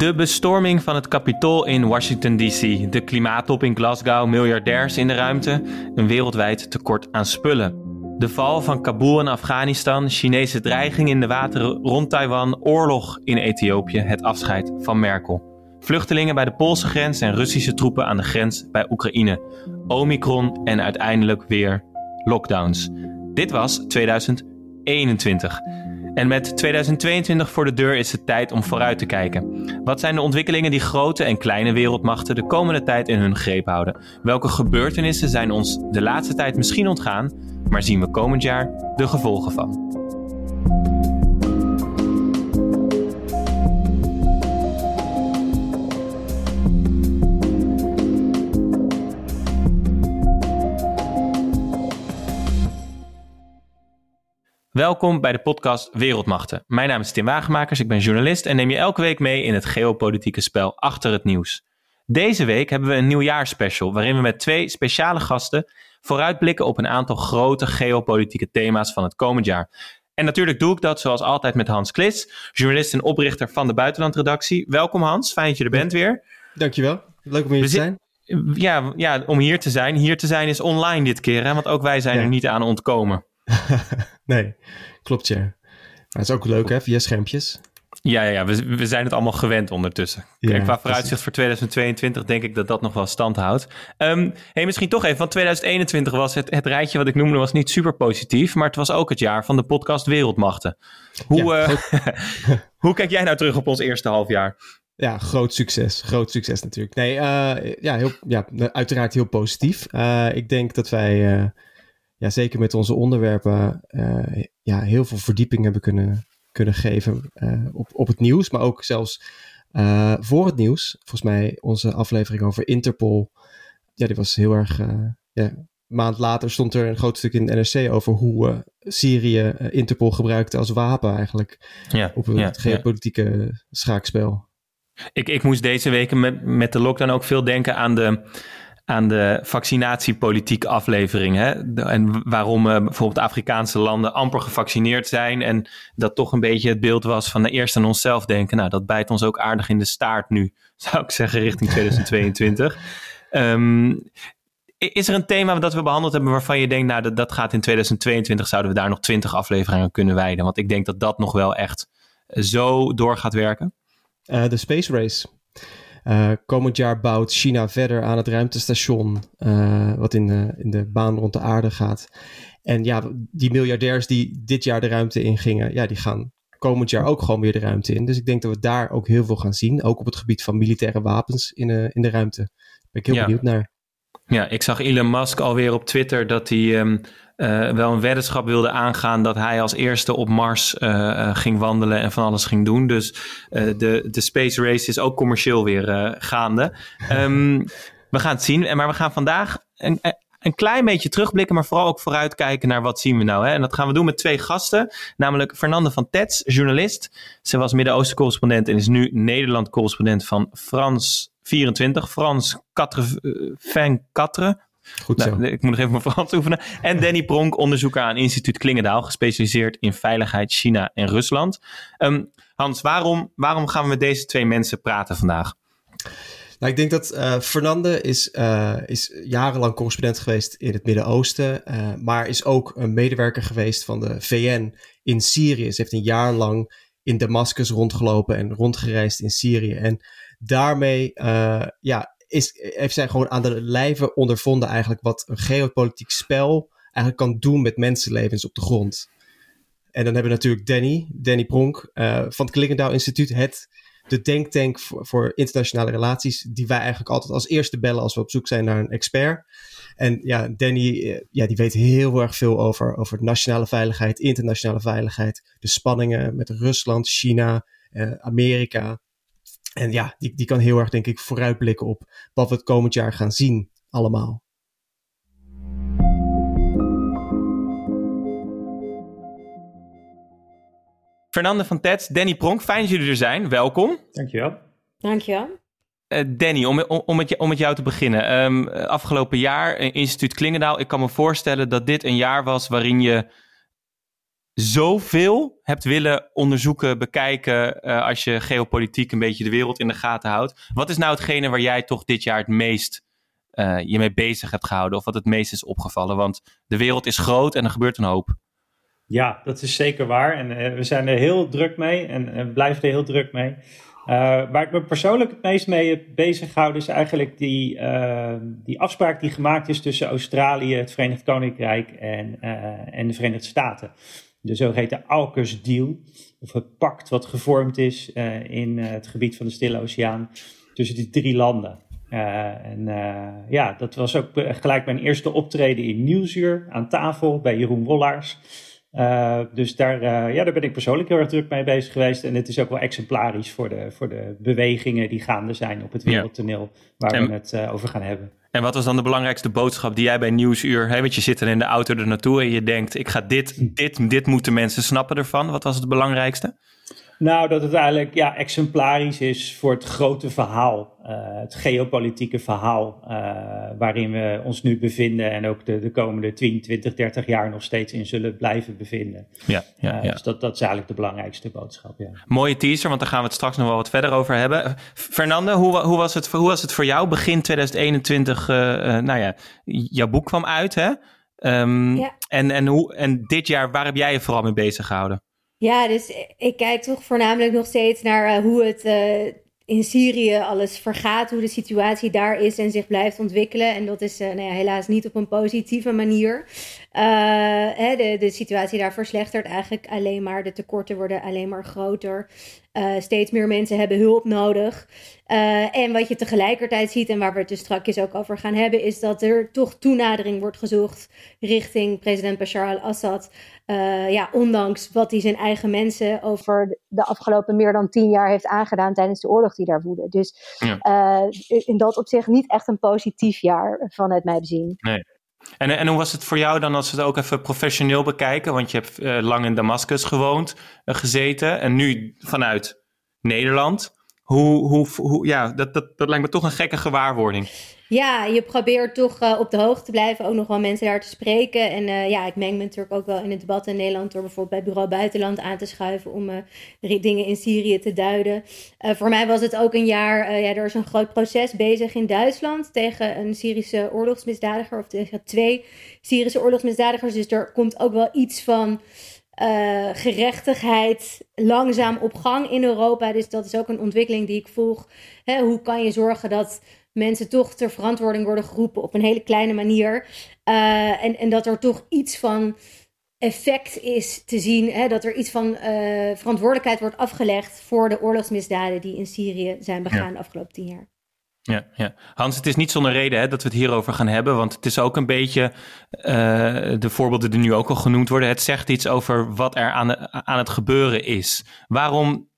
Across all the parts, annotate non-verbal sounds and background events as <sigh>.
De bestorming van het Capitool in Washington DC, de klimaattop in Glasgow, miljardairs in de ruimte, een wereldwijd tekort aan spullen. De val van Kabul en Afghanistan, Chinese dreiging in de wateren rond Taiwan, oorlog in Ethiopië, het afscheid van Merkel. Vluchtelingen bij de Poolse grens en Russische troepen aan de grens bij Oekraïne. Omicron en uiteindelijk weer lockdowns. Dit was 2021. En met 2022 voor de deur is het tijd om vooruit te kijken. Wat zijn de ontwikkelingen die grote en kleine wereldmachten de komende tijd in hun greep houden? Welke gebeurtenissen zijn ons de laatste tijd misschien ontgaan, maar zien we komend jaar de gevolgen van? Welkom bij de podcast Wereldmachten. Mijn naam is Tim Wagenmakers, ik ben journalist en neem je elke week mee in het geopolitieke spel achter het nieuws. Deze week hebben we een nieuwjaarsspecial waarin we met twee speciale gasten vooruitblikken op een aantal grote geopolitieke thema's van het komend jaar. En natuurlijk doe ik dat zoals altijd met Hans Klis, journalist en oprichter van de Buitenlandredactie. Welkom Hans, fijn dat je er bent weer. Dankjewel, leuk om hier te zijn. Ja, ja, om hier te zijn. Hier te zijn is online dit keer, hè? want ook wij zijn er niet aan ontkomen. <laughs> nee, klopt ja. Maar het is ook leuk hè, via schermpjes. Ja, ja, ja. We, we zijn het allemaal gewend ondertussen. Ja, qua vooruitzicht voor 2022 denk ik dat dat nog wel stand houdt. Um, hey, misschien toch even, van 2021 was het, het rijtje wat ik noemde was niet super positief, maar het was ook het jaar van de podcast Wereldmachten. Hoe, ja, uh, <laughs> hoe kijk jij nou terug op ons eerste half jaar? Ja, groot succes. Groot succes natuurlijk. Nee, uh, ja, heel, ja, uiteraard heel positief. Uh, ik denk dat wij ja, zeker met onze onderwerpen uh, ja, heel veel verdieping hebben kunnen, kunnen geven uh, op, op het nieuws. Maar ook zelfs uh, voor het nieuws. Volgens mij onze aflevering over Interpol. Ja, die was heel erg... ja, een maand later stond er een groot stuk in de NRC over hoe Syrië Interpol gebruikte als wapen eigenlijk. Ja, op het ja, geopolitieke ja. schaakspel. Ik, ik moest deze weken met, met de lockdown ook veel denken aan de aan de vaccinatiepolitiek aflevering. Hè? en waarom uh, bijvoorbeeld Afrikaanse landen amper gevaccineerd zijn. En dat toch een beetje het beeld was van eerst aan onszelf denken. Nou, dat bijt ons ook aardig in de staart nu, <laughs> zou ik zeggen, richting 2022. um, is er een thema dat we behandeld hebben waarvan je denkt, nou, dat, dat gaat in 2022, zouden we daar nog 20 afleveringen kunnen wijden? Want ik denk dat dat nog wel echt zo door gaat werken. Uh, de Space Race. Uh, komend jaar bouwt China verder aan het ruimtestation, uh, wat in de, in de baan rond de aarde gaat. En ja, die miljardairs die dit jaar de ruimte in gingen, ja, die gaan komend jaar ook gewoon weer de ruimte in. Dus ik denk dat we daar ook heel veel gaan zien, ook op het gebied van militaire wapens in, uh, in de ruimte. Daar ben ik heel benieuwd naar. Ja, ik zag Elon Musk alweer op Twitter dat hij um, uh, wel een weddenschap wilde aangaan dat hij als eerste op Mars uh, ging wandelen en van alles ging doen. Dus de, de space race is ook commercieel weer gaande. Um, we gaan het zien, maar we gaan vandaag een, een klein beetje terugblikken, maar vooral ook vooruitkijken naar wat zien we nou. Hè? En dat gaan we doen met twee gasten, namelijk Fernande van Tets, journalist. Ze was Midden-Oosten correspondent en is nu Nederland correspondent van Frans 24, Frans Quatre, Fin Quatre. Goed nou, zo. ik moet nog even mijn Frans oefenen. En Danny Pronk, onderzoeker aan instituut Klingendaal, gespecialiseerd in veiligheid China en Rusland. Um, Hans, waarom, waarom gaan we met deze twee mensen praten vandaag? Nou, ik denk dat uh, Fernande is, uh, is jarenlang correspondent geweest in het Midden-Oosten, uh, maar is ook een medewerker geweest van de VN in Syrië. Ze heeft een jaar lang in Damascus rondgelopen en rondgereisd in Syrië. En daarmee ja, is, heeft zij gewoon aan de lijve ondervonden eigenlijk wat een geopolitiek spel eigenlijk kan doen met mensenlevens op de grond. En dan hebben we natuurlijk Danny, Danny Pronk van het Klingendaal Instituut, het de denktank voor, voor, internationale relaties, die wij eigenlijk altijd als eerste bellen als we op zoek zijn naar een expert. En ja, Danny, eh, ja, die weet heel erg veel over, over nationale veiligheid, internationale veiligheid, de spanningen met Rusland, China, eh, Amerika. En ja, die, die kan heel erg, denk ik, vooruitblikken op wat we het komend jaar gaan zien, allemaal. Fernande van Tets, Danny Pronk, fijn dat jullie er zijn. Welkom. Dankjewel. Dankjewel. Uh, Danny, om, om, om, met, om met jou te beginnen. Um, afgelopen jaar, instituut Klingendaal. Ik kan me voorstellen dat dit een jaar was waarin je zoveel hebt willen onderzoeken, bekijken, uh, als je geopolitiek een beetje de wereld in de gaten houdt. Wat is nou hetgene waar jij toch dit jaar het meest uh, je mee bezig hebt gehouden of wat het meest is opgevallen? Want de wereld is groot en er gebeurt een hoop. Ja, dat is zeker waar. En uh, we zijn er heel druk mee en, en blijven er heel druk mee. Waar ik me persoonlijk het meest mee heb bezig gehouden is eigenlijk die, die afspraak die gemaakt is tussen Australië, het Verenigd Koninkrijk en, en de Verenigde Staten. De zogeheten AUKUS deal, of het pact wat gevormd is in het gebied van de Stille Oceaan tussen die drie landen. en ja, dat was ook gelijk mijn eerste optreden in Nieuwsuur aan tafel bij Jeroen Wollaars. Uh, dus daar, uh, ja, daar ben ik persoonlijk heel erg druk mee bezig geweest. En het is ook wel exemplarisch voor de, voor de bewegingen die gaande zijn op het wereldtoneel waar en, we het uh, over gaan hebben. En wat was dan de belangrijkste boodschap die jij bij Nieuwsuur, hè, want je zit er in de auto er naartoe en je denkt, ik ga dit, dit, dit moeten mensen snappen ervan. Wat was het belangrijkste? Nou, dat het eigenlijk ja, exemplarisch is voor het grote verhaal, uh, het geopolitieke verhaal uh, waarin we ons nu bevinden en ook de, de komende 10, 20, 30 jaar nog steeds in zullen blijven bevinden. Ja, ja, uh, ja. Dus dat, dat is eigenlijk de belangrijkste boodschap. Ja. Mooie teaser, want daar gaan we het straks nog wel wat verder over hebben. Fernande, hoe, hoe, was, het, hoe was het voor jou? Begin 2021, nou ja, jouw boek kwam uit hè? Um, ja. en, en, hoe, en dit jaar, waar heb jij je vooral mee bezig gehouden? Ja, dus ik kijk toch voornamelijk nog steeds naar uh, hoe het uh, in Syrië alles vergaat, hoe de situatie daar is en zich blijft ontwikkelen. En dat is uh, nou ja, helaas niet op een positieve manier. Hè, de, de situatie daar verslechtert eigenlijk alleen maar. De tekorten worden alleen maar groter. steeds meer mensen hebben hulp nodig. Uh, en wat je tegelijkertijd ziet, en waar we het dus straks ook over gaan hebben, is dat er toch toenadering wordt gezocht richting president Bashar al-Assad. Uh, ja, ondanks wat hij zijn eigen mensen over de afgelopen meer dan tien jaar heeft aangedaan tijdens de oorlog die daar woedde. Dus ja. in dat opzicht niet echt een positief jaar vanuit mijn bezien. Nee. En, en hoe was het voor jou dan als we het ook even professioneel bekijken? Want je hebt lang in Damascus gewoond, gezeten en nu vanuit Nederland. Hoe, hoe, hoe, ja, dat, dat, dat lijkt me toch een gekke gewaarwording. Ja, je probeert toch uh, op de hoogte te blijven, ook nog wel mensen daar te spreken. En uh, ja, ik meng me natuurlijk ook wel in het debat in Nederland door bijvoorbeeld bij Bureau Buitenland aan te schuiven om uh, dingen in Syrië te duiden. voor mij was het ook een jaar, ja, er is een groot proces bezig in Duitsland tegen een Syrische oorlogsmisdadiger of tegen twee Syrische oorlogsmisdadigers. Dus er komt ook wel iets van gerechtigheid langzaam op gang in Europa. Dus dat is ook een ontwikkeling die ik volg. Hoe kan je zorgen dat mensen toch ter verantwoording worden geroepen op een hele kleine manier? Uh, en, en dat er toch iets van effect is te zien. Hè, dat er iets van uh, verantwoordelijkheid wordt afgelegd voor de oorlogsmisdaden die in Syrië zijn begaan ja. de afgelopen tien jaar. Ja, ja, Hans, het is niet zonder reden hè, dat we het hierover gaan hebben, want het is ook een beetje uh, de voorbeelden die nu ook al genoemd worden. Het zegt iets over wat er aan, aan het gebeuren is. Waarom,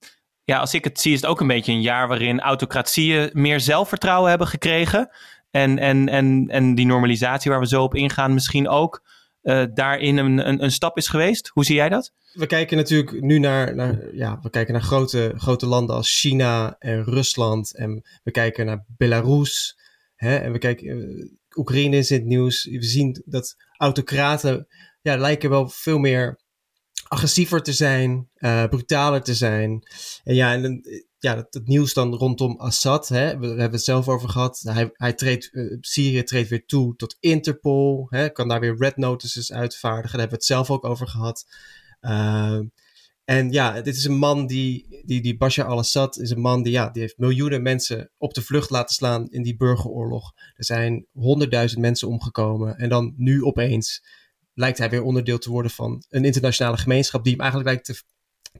ja, als ik het zie, is het ook een beetje een jaar waarin autocratieën meer zelfvertrouwen hebben gekregen. En, en, en, en die normalisatie waar we zo op ingaan, misschien ook uh, daarin een, een, een stap is geweest. Hoe zie jij dat? we kijken natuurlijk nu naar, naar, ja, we kijken naar grote, grote landen als China en Rusland. En we kijken naar Belarus. Hè, en we kijken, uh, Oekraïne is in het nieuws. We zien dat autocraten ja, lijken wel veel meer agressiever te zijn, uh, brutaler te zijn. En ja, en, ja het, het, nieuws dan rondom Assad, hè, we, we, hebben het zelf over gehad. Hij, hij treedt, uh, Syrië treedt weer toe tot Interpol, hè, kan daar weer red notices uitvaardigen. Daar hebben we het zelf ook over gehad. Uh, en ja, dit is een man die, die, die Bashar al-Assad is een man die, ja, die heeft miljoenen mensen op de vlucht laten slaan in die burgeroorlog. Er zijn honderdduizend mensen omgekomen. En dan nu opeens lijkt hij weer onderdeel te worden van een internationale gemeenschap die hem eigenlijk lijkt te,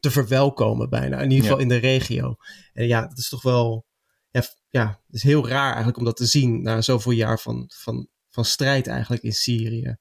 te verwelkomen bijna. In ieder geval ja. in de regio. En ja, dat is toch wel, ja, ja, het is heel raar eigenlijk om dat te zien na zoveel jaar van, van, van strijd eigenlijk in Syrië.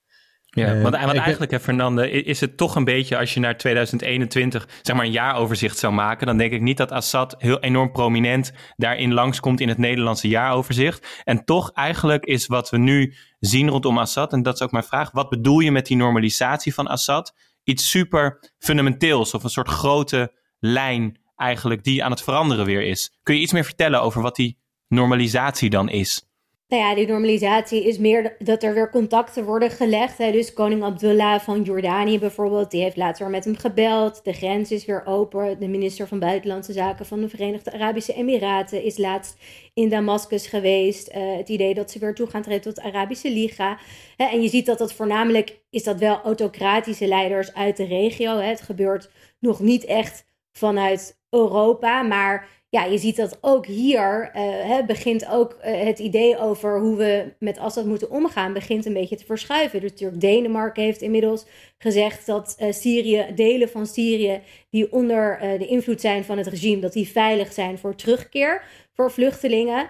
Ja, uh, want, want eigenlijk, hè, Fernande, is het toch een beetje als je naar 2021 zeg maar een jaaroverzicht zou maken, dan denk ik niet dat Assad heel enorm prominent daarin langskomt in het Nederlandse jaaroverzicht. En toch eigenlijk is wat we nu zien rondom Assad, en dat is ook mijn vraag, wat bedoel je met die normalisatie van Assad? Iets super fundamenteels of een soort grote lijn eigenlijk die aan het veranderen weer is. Kun je iets meer vertellen over wat die normalisatie dan is? Nou ja, die normalisatie is meer dat er weer contacten worden gelegd. Hè. Dus koning Abdullah van Jordanië bijvoorbeeld, die heeft laatst weer met hem gebeld. De grens is weer open. De minister van Buitenlandse Zaken van de Verenigde Arabische Emiraten is laatst in Damascus geweest. Uh, het idee dat ze weer toe gaan treden tot de Arabische Liga. Hè, en je ziet dat dat voornamelijk is dat wel autocratische leiders uit de regio. Hè. Het gebeurt nog niet echt vanuit Europa, maar ja, je ziet dat ook hier hè, begint ook uh, het idee over hoe we met Assad moeten omgaan, begint een beetje te verschuiven. Dus natuurlijk Denemarken heeft inmiddels gezegd dat uh, Syrië, delen van Syrië die onder de invloed zijn van het regime, dat die veilig zijn voor terugkeer voor vluchtelingen.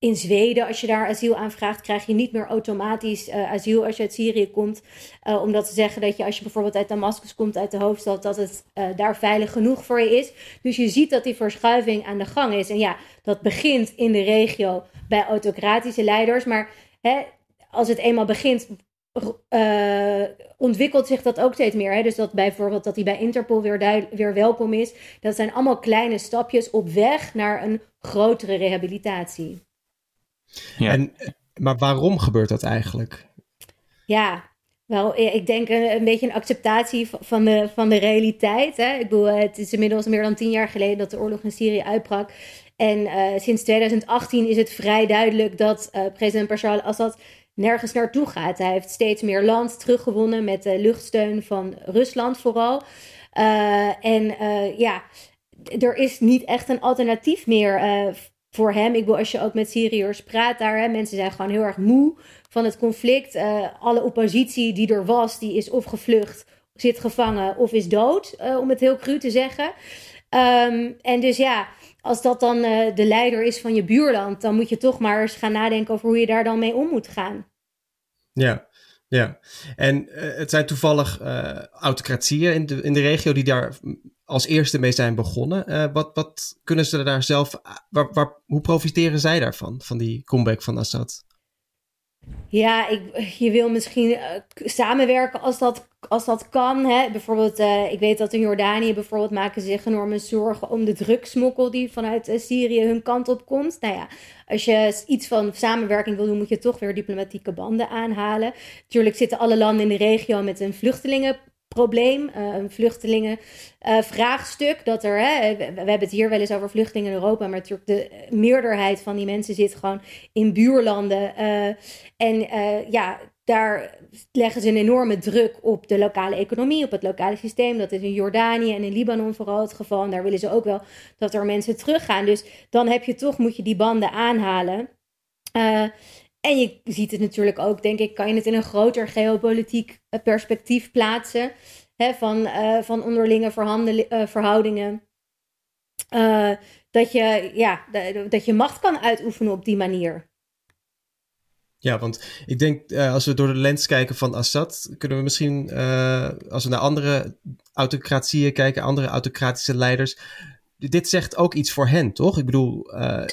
In Zweden, als je daar asiel aanvraagt, krijg je niet meer automatisch uh, asiel als je uit Syrië komt. Uh, omdat ze zeggen dat je als je bijvoorbeeld uit Damascus komt, uit de hoofdstad, dat het uh, daar veilig genoeg voor je is. Dus je ziet dat die verschuiving aan de gang is. En ja, dat begint in de regio bij autocratische leiders. Maar hè, als het eenmaal begint, ontwikkelt zich dat ook steeds meer. Hè? Dus dat bijvoorbeeld dat hij bij Interpol weer, weer welkom is. Dat zijn allemaal kleine stapjes op weg naar een grotere rehabilitatie. Ja. En, maar waarom gebeurt dat eigenlijk? Ja, wel, ik denk een, een, beetje een acceptatie van de, van de realiteit. Hè? Ik bedoel, het is inmiddels meer dan tien jaar geleden dat de oorlog in Syrië uitbrak. En uh, sinds 2018 is het vrij duidelijk dat uh, president Bashar al-Assad nergens naartoe gaat. Hij heeft steeds meer land teruggewonnen met de luchtsteun van Rusland vooral. Uh, en ja, er is niet echt een alternatief meer voor hem. Ik bedoel, als je ook met Syriërs praat daar, hè, mensen zijn gewoon heel erg moe van het conflict. Uh, alle oppositie die er was, die is of gevlucht, zit gevangen of is dood, uh, om het heel cru te zeggen. Um, en dus ja, als dat dan uh, de leider is van je buurland, dan moet je toch maar eens gaan nadenken over hoe je daar dan mee om moet gaan. Ja, ja. En het zijn toevallig autocratieën in de, in de regio die daar als eerste mee zijn begonnen. Uh, wat, wat kunnen ze daar zelf, waar, waar, hoe profiteren zij daarvan, van die comeback van Assad? Ja, ik, je wil misschien uh, samenwerken als dat, als dat kan. Hè? Bijvoorbeeld, ik weet dat in Jordanië bijvoorbeeld maken zich enorme zorgen om de drugsmokkel die vanuit Syrië hun kant op komt. Nou ja, als je iets van samenwerking wil doen, moet je toch weer diplomatieke banden aanhalen. Natuurlijk zitten alle landen in de regio met een vluchtelingen probleem, uh, een vluchtelingenvraagstuk. Uh, dat er, hè, we, hebben het hier wel eens over vluchtelingen in Europa, maar natuurlijk de meerderheid van die mensen zit gewoon in buurlanden. Uh, en ja, daar leggen ze een enorme druk op de lokale economie, op het lokale systeem. Dat is in Jordanië en in Libanon vooral het geval. En daar willen ze ook wel dat er mensen teruggaan. Dus dan heb je toch, moet je die banden aanhalen. En je ziet het natuurlijk ook, denk ik, kan je het in een groter geopolitiek eh, perspectief plaatsen. Hè, van, uh, van onderlinge uh, verhoudingen. Dat, je, ja, dat je macht kan uitoefenen op die manier. Ja, want ik denk als we door de lens kijken van Assad, kunnen we misschien, als we naar andere autocratieën kijken, andere autocratische leiders, dit zegt ook iets voor hen, toch? Ik bedoel,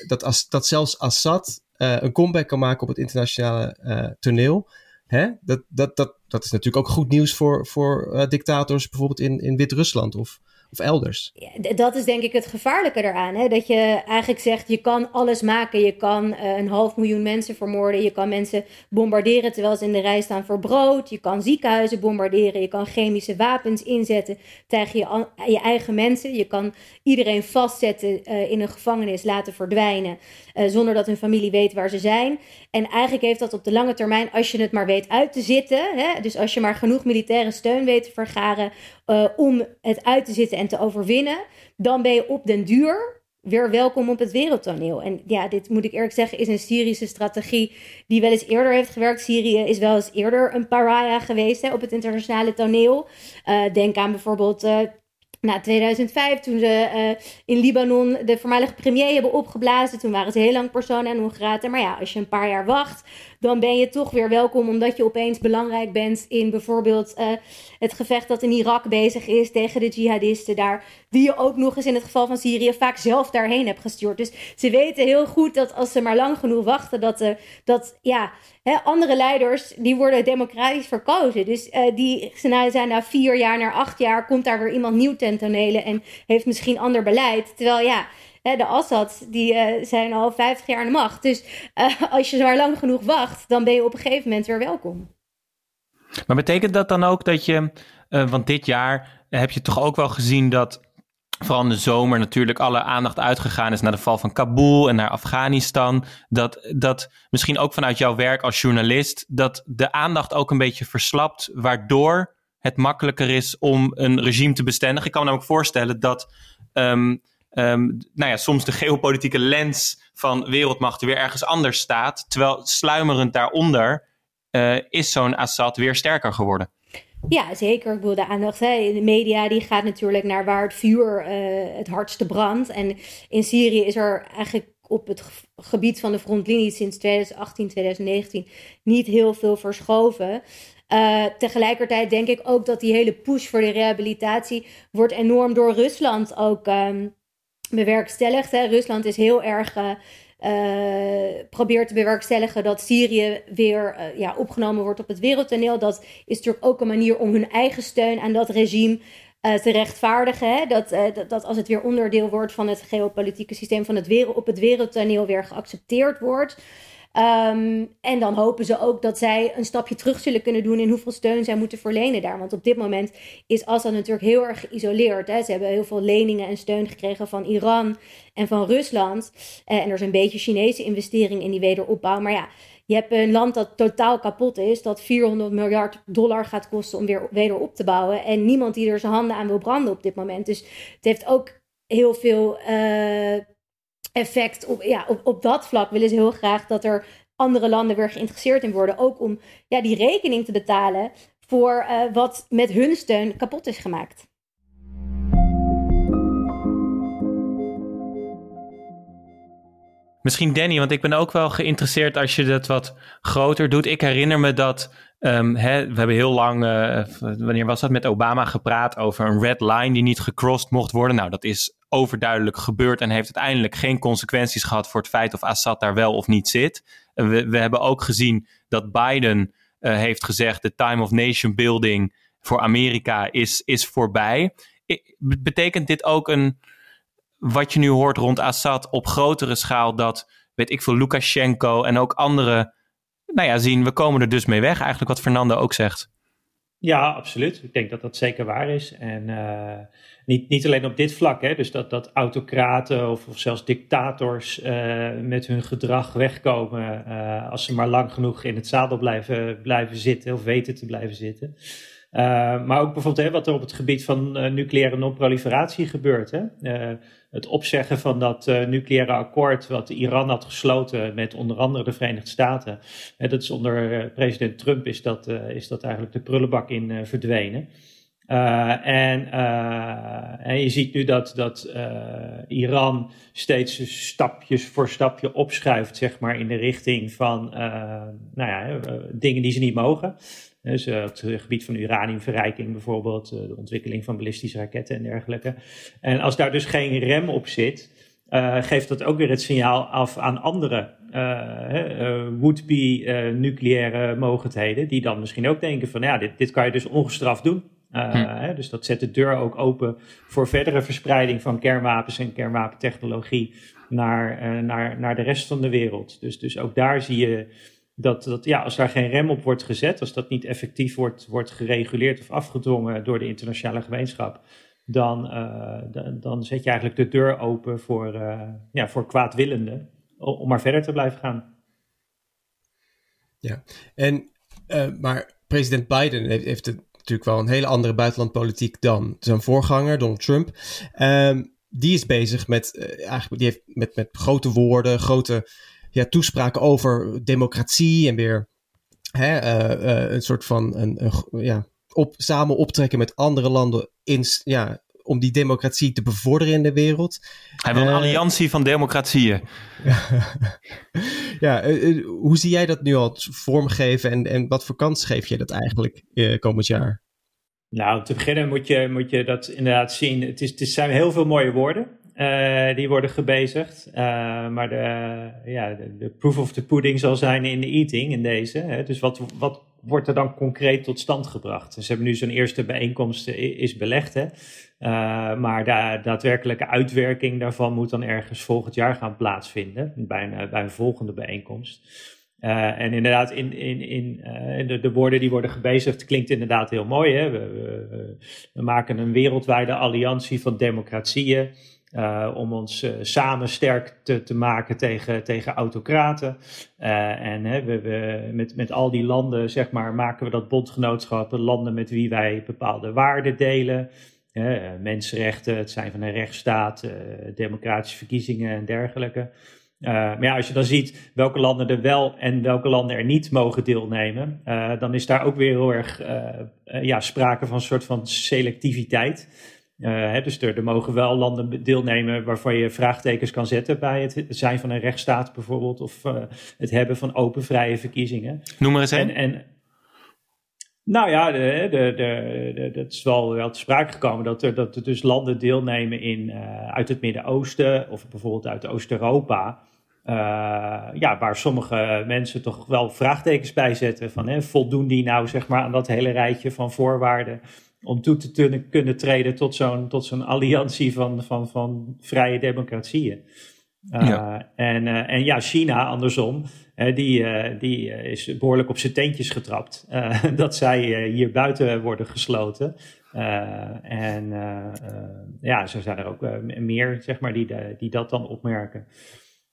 dat, dat zelfs Assad een comeback kan maken op het internationale uh, toneel. Hè? Dat, dat, dat, dat is natuurlijk ook goed nieuws voor, voor uh, dictators, bijvoorbeeld in, in Wit-Rusland of of elders. Dat is denk ik het gevaarlijke eraan. Hè? Dat je eigenlijk zegt, je kan alles maken. Je kan een half miljoen mensen vermoorden. Je kan mensen bombarderen terwijl ze in de rij staan voor brood. Je kan ziekenhuizen bombarderen. Je kan chemische wapens inzetten tegen je, je eigen mensen. Je kan iedereen vastzetten in een gevangenis, laten verdwijnen. Uh, zonder dat hun familie weet waar ze zijn. En eigenlijk heeft dat op de lange termijn, als je het maar weet uit te zitten. Hè? Dus als je maar genoeg militaire steun weet te vergaren uh, om het uit te zitten en te overwinnen, dan ben je op den duur weer welkom op het wereldtoneel. En ja, dit moet ik eerlijk zeggen, is een Syrische strategie die wel eens eerder heeft gewerkt. Syrië is wel eens eerder een pariah geweest op het internationale toneel. Uh, denk aan bijvoorbeeld na 2005, toen ze uh, in Libanon de voormalige premier hebben opgeblazen. Toen waren ze heel lang persona non grata. Maar ja, als je een paar jaar wacht, dan ben je toch weer welkom. Omdat je opeens belangrijk bent in bijvoorbeeld uh, het gevecht dat in Irak bezig is tegen de jihadisten daar. Die je ook nog eens in het geval van Syrië vaak zelf daarheen hebt gestuurd. Dus ze weten heel goed dat als ze maar lang genoeg wachten, dat, uh, dat ja, hè, andere leiders die worden democratisch verkozen. Dus uh, die zijn na vier jaar, na acht jaar, komt daar weer iemand nieuw ten tonele en heeft misschien ander beleid. Terwijl ja De Assad, die uh, zijn al 50 jaar aan de macht. Dus uh, <laughs> als je maar lang genoeg wacht, dan ben je op een gegeven moment weer welkom. Maar betekent dat dan ook dat je, uh, want dit jaar heb je toch ook wel gezien dat vooral in de zomer natuurlijk alle aandacht uitgegaan is naar de val van Kabul en naar Afghanistan. Dat, dat misschien ook vanuit jouw werk als journalist, dat de aandacht ook een beetje verslapt, waardoor het makkelijker is om een regime te bestendigen. Ik kan me namelijk voorstellen dat um, um, nou ja, soms de geopolitieke lens van wereldmachten weer ergens anders staat, terwijl sluimerend daaronder uh, is zo'n Assad weer sterker geworden. Ja, zeker. Ik bedoel, de aandacht. Hè. De media die gaat natuurlijk naar waar het vuur uh, het hardste brandt. En in Syrië is er eigenlijk op het gebied van de frontlinie sinds 2018, 2019 niet heel veel verschoven. Uh, tegelijkertijd denk ik ook dat die hele push voor de rehabilitatie wordt enorm door Rusland ook um, bewerkstelligd. Hè. Rusland is heel erg uh, uh, probeert te bewerkstelligen dat Syrië weer uh, ja, opgenomen wordt op het wereldtoneel. Dat is natuurlijk ook een manier om hun eigen steun aan dat regime te rechtvaardigen. Hè? Dat, dat, dat, als het weer onderdeel wordt van het geopolitieke systeem van het wereld, op het wereldtoneel weer geaccepteerd wordt. Um, en dan hopen ze ook dat zij een stapje terug zullen kunnen doen in hoeveel steun zij moeten verlenen daar. Want op dit moment is Assad natuurlijk heel erg geïsoleerd. Hè. Ze hebben heel veel leningen en steun gekregen van Iran en van Rusland. Uh, en er is een beetje Chinese investering in die wederopbouw. Maar ja, je hebt een land dat totaal kapot is, dat 400 miljard dollar gaat kosten om weer weder op te bouwen. En niemand die er zijn handen aan wil branden op dit moment. Dus het heeft ook heel veel. Uh, effect op, ja, op, op dat vlak willen ze heel graag dat er andere landen weer geïnteresseerd in worden. Ook om ja, die rekening te betalen voor uh, wat met hun steun kapot is gemaakt. Misschien Danny, want ik ben ook wel geïnteresseerd als je dat wat groter doet. Ik herinner me dat hè, we hebben heel lang, uh, wanneer was dat, met Obama gepraat over een red line die niet gecrossed mocht worden. Nou, dat is overduidelijk gebeurd en heeft uiteindelijk geen consequenties gehad voor het feit of Assad daar wel of niet zit. We, we hebben ook gezien dat Biden uh, heeft gezegd: de time of nation building voor Amerika is, is voorbij. Betekent dit ook een, wat je nu hoort rond Assad op grotere schaal, dat, weet ik veel, Lukashenko en ook andere nou ja, zien, we komen er dus mee weg. Eigenlijk wat Fernando ook zegt. Ja, absoluut. Ik denk dat dat zeker waar is. En uh, niet, niet alleen op dit vlak, hè, dus dat, dat autocraten of, of zelfs dictators uh, met hun gedrag wegkomen uh, als ze maar lang genoeg in het zadel blijven, blijven zitten of weten te blijven zitten. maar ook bijvoorbeeld hè, wat er op het gebied van nucleaire non-proliferatie gebeurt. Hè het opzeggen van dat nucleaire akkoord wat Iran had gesloten met onder andere de Verenigde Staten. En dat is onder president Trump is dat, is dat eigenlijk de prullenbak in verdwenen. En, en je ziet nu dat, dat Iran steeds stapjes voor stapje opschuift, zeg maar, in de richting van nou ja, dingen die ze niet mogen. Dus het gebied van uraniumverrijking bijvoorbeeld, de ontwikkeling van ballistische raketten en dergelijke. En als daar dus geen rem op zit, geeft dat ook weer het signaal af aan andere would-be nucleaire mogendheden, die dan misschien ook denken van ja, dit, dit kan je dus ongestraft doen. Hm. Hè, dus dat zet de deur ook open voor verdere verspreiding van kernwapens en kernwapentechnologie naar, naar, naar de rest van de wereld. Dus, dus ook daar zie je dat, dat ja, als daar geen rem op wordt gezet, als dat niet effectief wordt, wordt gereguleerd of afgedwongen door de internationale gemeenschap, dan, uh, dan, zet je eigenlijk de deur open voor, ja, voor kwaadwillenden om maar verder te blijven gaan. Ja, en, maar president Biden heeft, heeft natuurlijk wel een hele andere buitenlandpolitiek dan zijn voorganger, Donald Trump. Um, die is bezig met, eigenlijk, die heeft met, met grote woorden, grote ja, toespraken over democratie en weer hè, uh, uh, een soort van een, ja, op, samen optrekken met andere landen in, ja, om die democratie te bevorderen in de wereld. Hij wil een uh, alliantie van democratieën. <laughs> ja, hoe zie jij dat nu al vormgeven en, en wat voor kans geef je dat eigenlijk komend jaar? Nou, te beginnen moet je, moet je dat inderdaad zien. Het, is, het zijn heel veel mooie woorden. Uh, die worden gebezigd. Uh, maar de, ja, de, de, proof of the pudding zal zijn in de eating, in deze. Hè? Dus wat, wat, wordt er dan concreet tot stand gebracht? Ze hebben nu zo'n eerste bijeenkomst is belegd, hè? Maar de daadwerkelijke uitwerking daarvan moet dan ergens volgend jaar gaan plaatsvinden, bij een, bij een volgende bijeenkomst. Uh, en inderdaad, in, in, in uh, de, de, woorden die worden gebezigd klinkt inderdaad heel mooi. Hè? We, we, we maken een wereldwijde alliantie van democratieën. Om ons samen sterk te, te, maken tegen, tegen autocraten. en hè, we, we, met, met al die landen zeg maar, maken we dat bondgenootschap, landen met wie wij bepaalde waarden delen. Mensenrechten, het zijn van een rechtsstaat, democratische verkiezingen en dergelijke. Uh, maar ja, als je dan ziet welke landen er wel en welke landen er niet mogen deelnemen, uh, dan is daar ook weer heel erg uh, ja, sprake van een soort van selectiviteit. Hè, dus er, er, mogen wel landen deelnemen waarvan je vraagtekens kan zetten bij het zijn van een rechtsstaat bijvoorbeeld, of het hebben van open, vrije verkiezingen. Noem maar eens een. En, en, nou ja, de, de, de, dat is wel, wel te sprake gekomen dat er, dat er dus landen deelnemen in, uh, uit het Midden-Oosten of bijvoorbeeld uit Oost-Europa. Uh, ja, waar sommige mensen toch wel vraagtekens bij zetten van hè, voldoen die nou zeg maar aan dat hele rijtje van voorwaarden om toe te kunnen, kunnen treden tot zo'n tot zo'n alliantie van, van, van vrije democratieën. Uh, ja. En, en ja, China andersom, die, uh, die uh, is behoorlijk op zijn teentjes getrapt. Uh, <laughs> dat zij hier buiten worden gesloten. en ja, zo zijn er ook meer, zeg maar, die, die dat dan opmerken.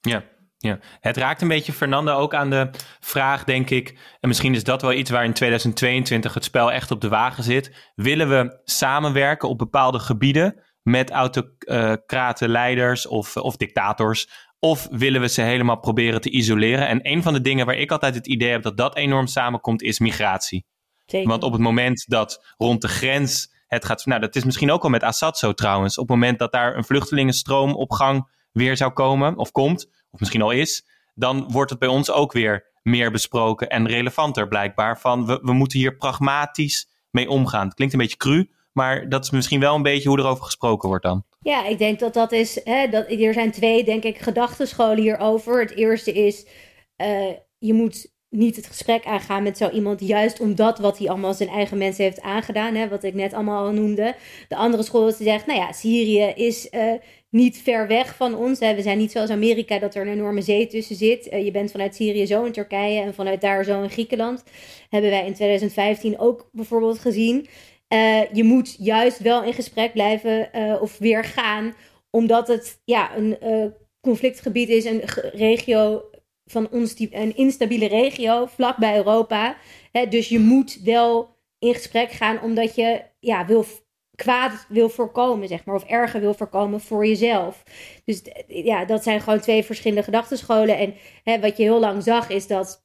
Ja. Ja, het raakt een beetje Fernando ook aan de vraag, denk ik. En misschien is dat wel iets waar in 2022 het spel echt op de wagen zit. Willen we samenwerken op bepaalde gebieden met autocraten, leiders of, of dictators? Of willen we ze helemaal proberen te isoleren? En een van de dingen waar ik altijd het idee heb dat dat enorm samenkomt, is migratie. Zeker. Want op het moment dat rond de grens het gaat. Nou, dat is misschien ook al met Assad zo trouwens. Op het moment dat daar een vluchtelingenstroom op gang weer zou komen, of komt, of misschien al is, dan wordt het bij ons ook weer meer besproken en relevanter blijkbaar. Van we, we moeten hier pragmatisch mee omgaan. Het klinkt een beetje cru, maar dat is misschien wel een beetje hoe erover gesproken wordt dan. Ja, ik denk dat dat is. Hè, dat, er zijn twee, denk ik, gedachtenscholen hierover. Het eerste is. Uh, je moet niet het gesprek aangaan met zo iemand, juist omdat wat hij allemaal zijn eigen mensen heeft aangedaan, hè, wat ik net allemaal al noemde. De andere school is die zegt, nou ja, Syrië is uh, niet ver weg van ons. Hè. We zijn niet zoals Amerika dat er een enorme zee tussen zit. Uh, je bent vanuit Syrië zo in Turkije en vanuit daar zo in Griekenland. Hebben wij in 2015 ook bijvoorbeeld gezien. Uh, je moet juist wel in gesprek blijven uh, of weer gaan, omdat het ja, een uh, conflictgebied is, een regio van een instabiele regio vlakbij Europa. Hè, dus je moet wel in gesprek gaan, omdat je ja, wil, kwaad wil voorkomen, zeg maar, of erger wil voorkomen voor jezelf. Dus ja, dat zijn gewoon twee verschillende gedachtenscholen. En hè, wat je heel lang zag, is dat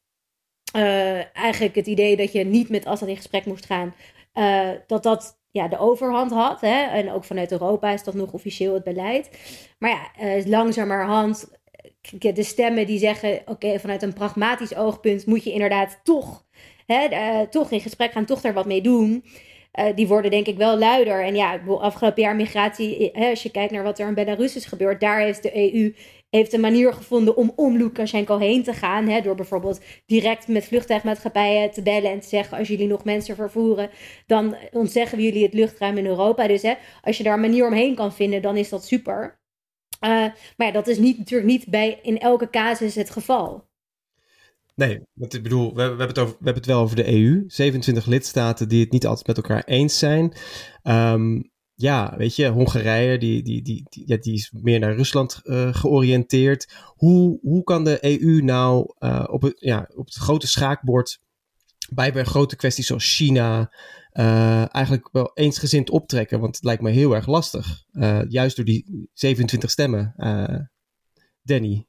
eigenlijk het idee dat je niet met Assad in gesprek moest gaan uh, dat dat ja, de overhand had. Hè? En ook vanuit Europa is dat nog officieel het beleid. Maar ja, uh, langzamerhand de stemmen die zeggen: oké, vanuit een pragmatisch oogpunt moet je inderdaad toch, hè, toch in gesprek gaan, toch daar wat mee doen. Die worden denk ik wel luider. En ja, afgelopen jaar migratie, hè, als je kijkt naar wat er in Belarus is gebeurd, daar heeft de EU heeft een manier gevonden om om Lukashenko heen te gaan. Hè, door bijvoorbeeld direct met vliegtuigmaatschappijen te bellen en te zeggen: als jullie nog mensen vervoeren, dan ontzeggen we jullie het luchtruim in Europa. Dus hè, als je daar een manier omheen kan vinden, dan is dat super. Uh, maar ja, dat is niet, natuurlijk niet bij in elke casus het geval. Nee, ik bedoel, we, hebben het over, we hebben het wel over de EU. 27 lidstaten die het niet altijd met elkaar eens zijn. Um, ja, weet je, Hongarije, die, die, die, ja, die is meer naar Rusland uh, georiënteerd. Hoe, hoe kan de EU nou uh, op, het, ja, op het grote schaakbord bij, bij grote kwesties zoals China uh, eigenlijk wel eensgezind optrekken? Want het lijkt me heel erg lastig. juist door die 27 stemmen. Danny.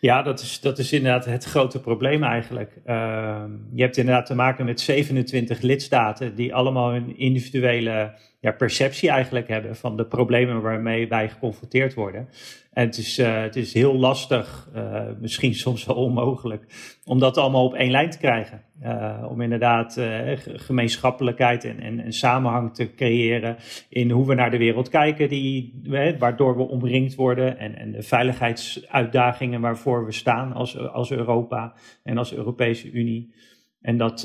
Ja, dat is, dat is inderdaad het grote probleem eigenlijk. Uh, je hebt inderdaad te maken met 27 lidstaten die allemaal hun individuele ja, perceptie eigenlijk hebben van de problemen waarmee wij geconfronteerd worden. En het is, uh, het is heel lastig, uh, misschien soms wel onmogelijk, om dat allemaal op één lijn te krijgen. Uh, om inderdaad gemeenschappelijkheid en, en, en, samenhang te creëren in hoe we naar de wereld kijken, die, waardoor we omringd worden en, en de veiligheidsuitdagingen waarvoor we staan als, als Europa en als Europese Unie. En dat,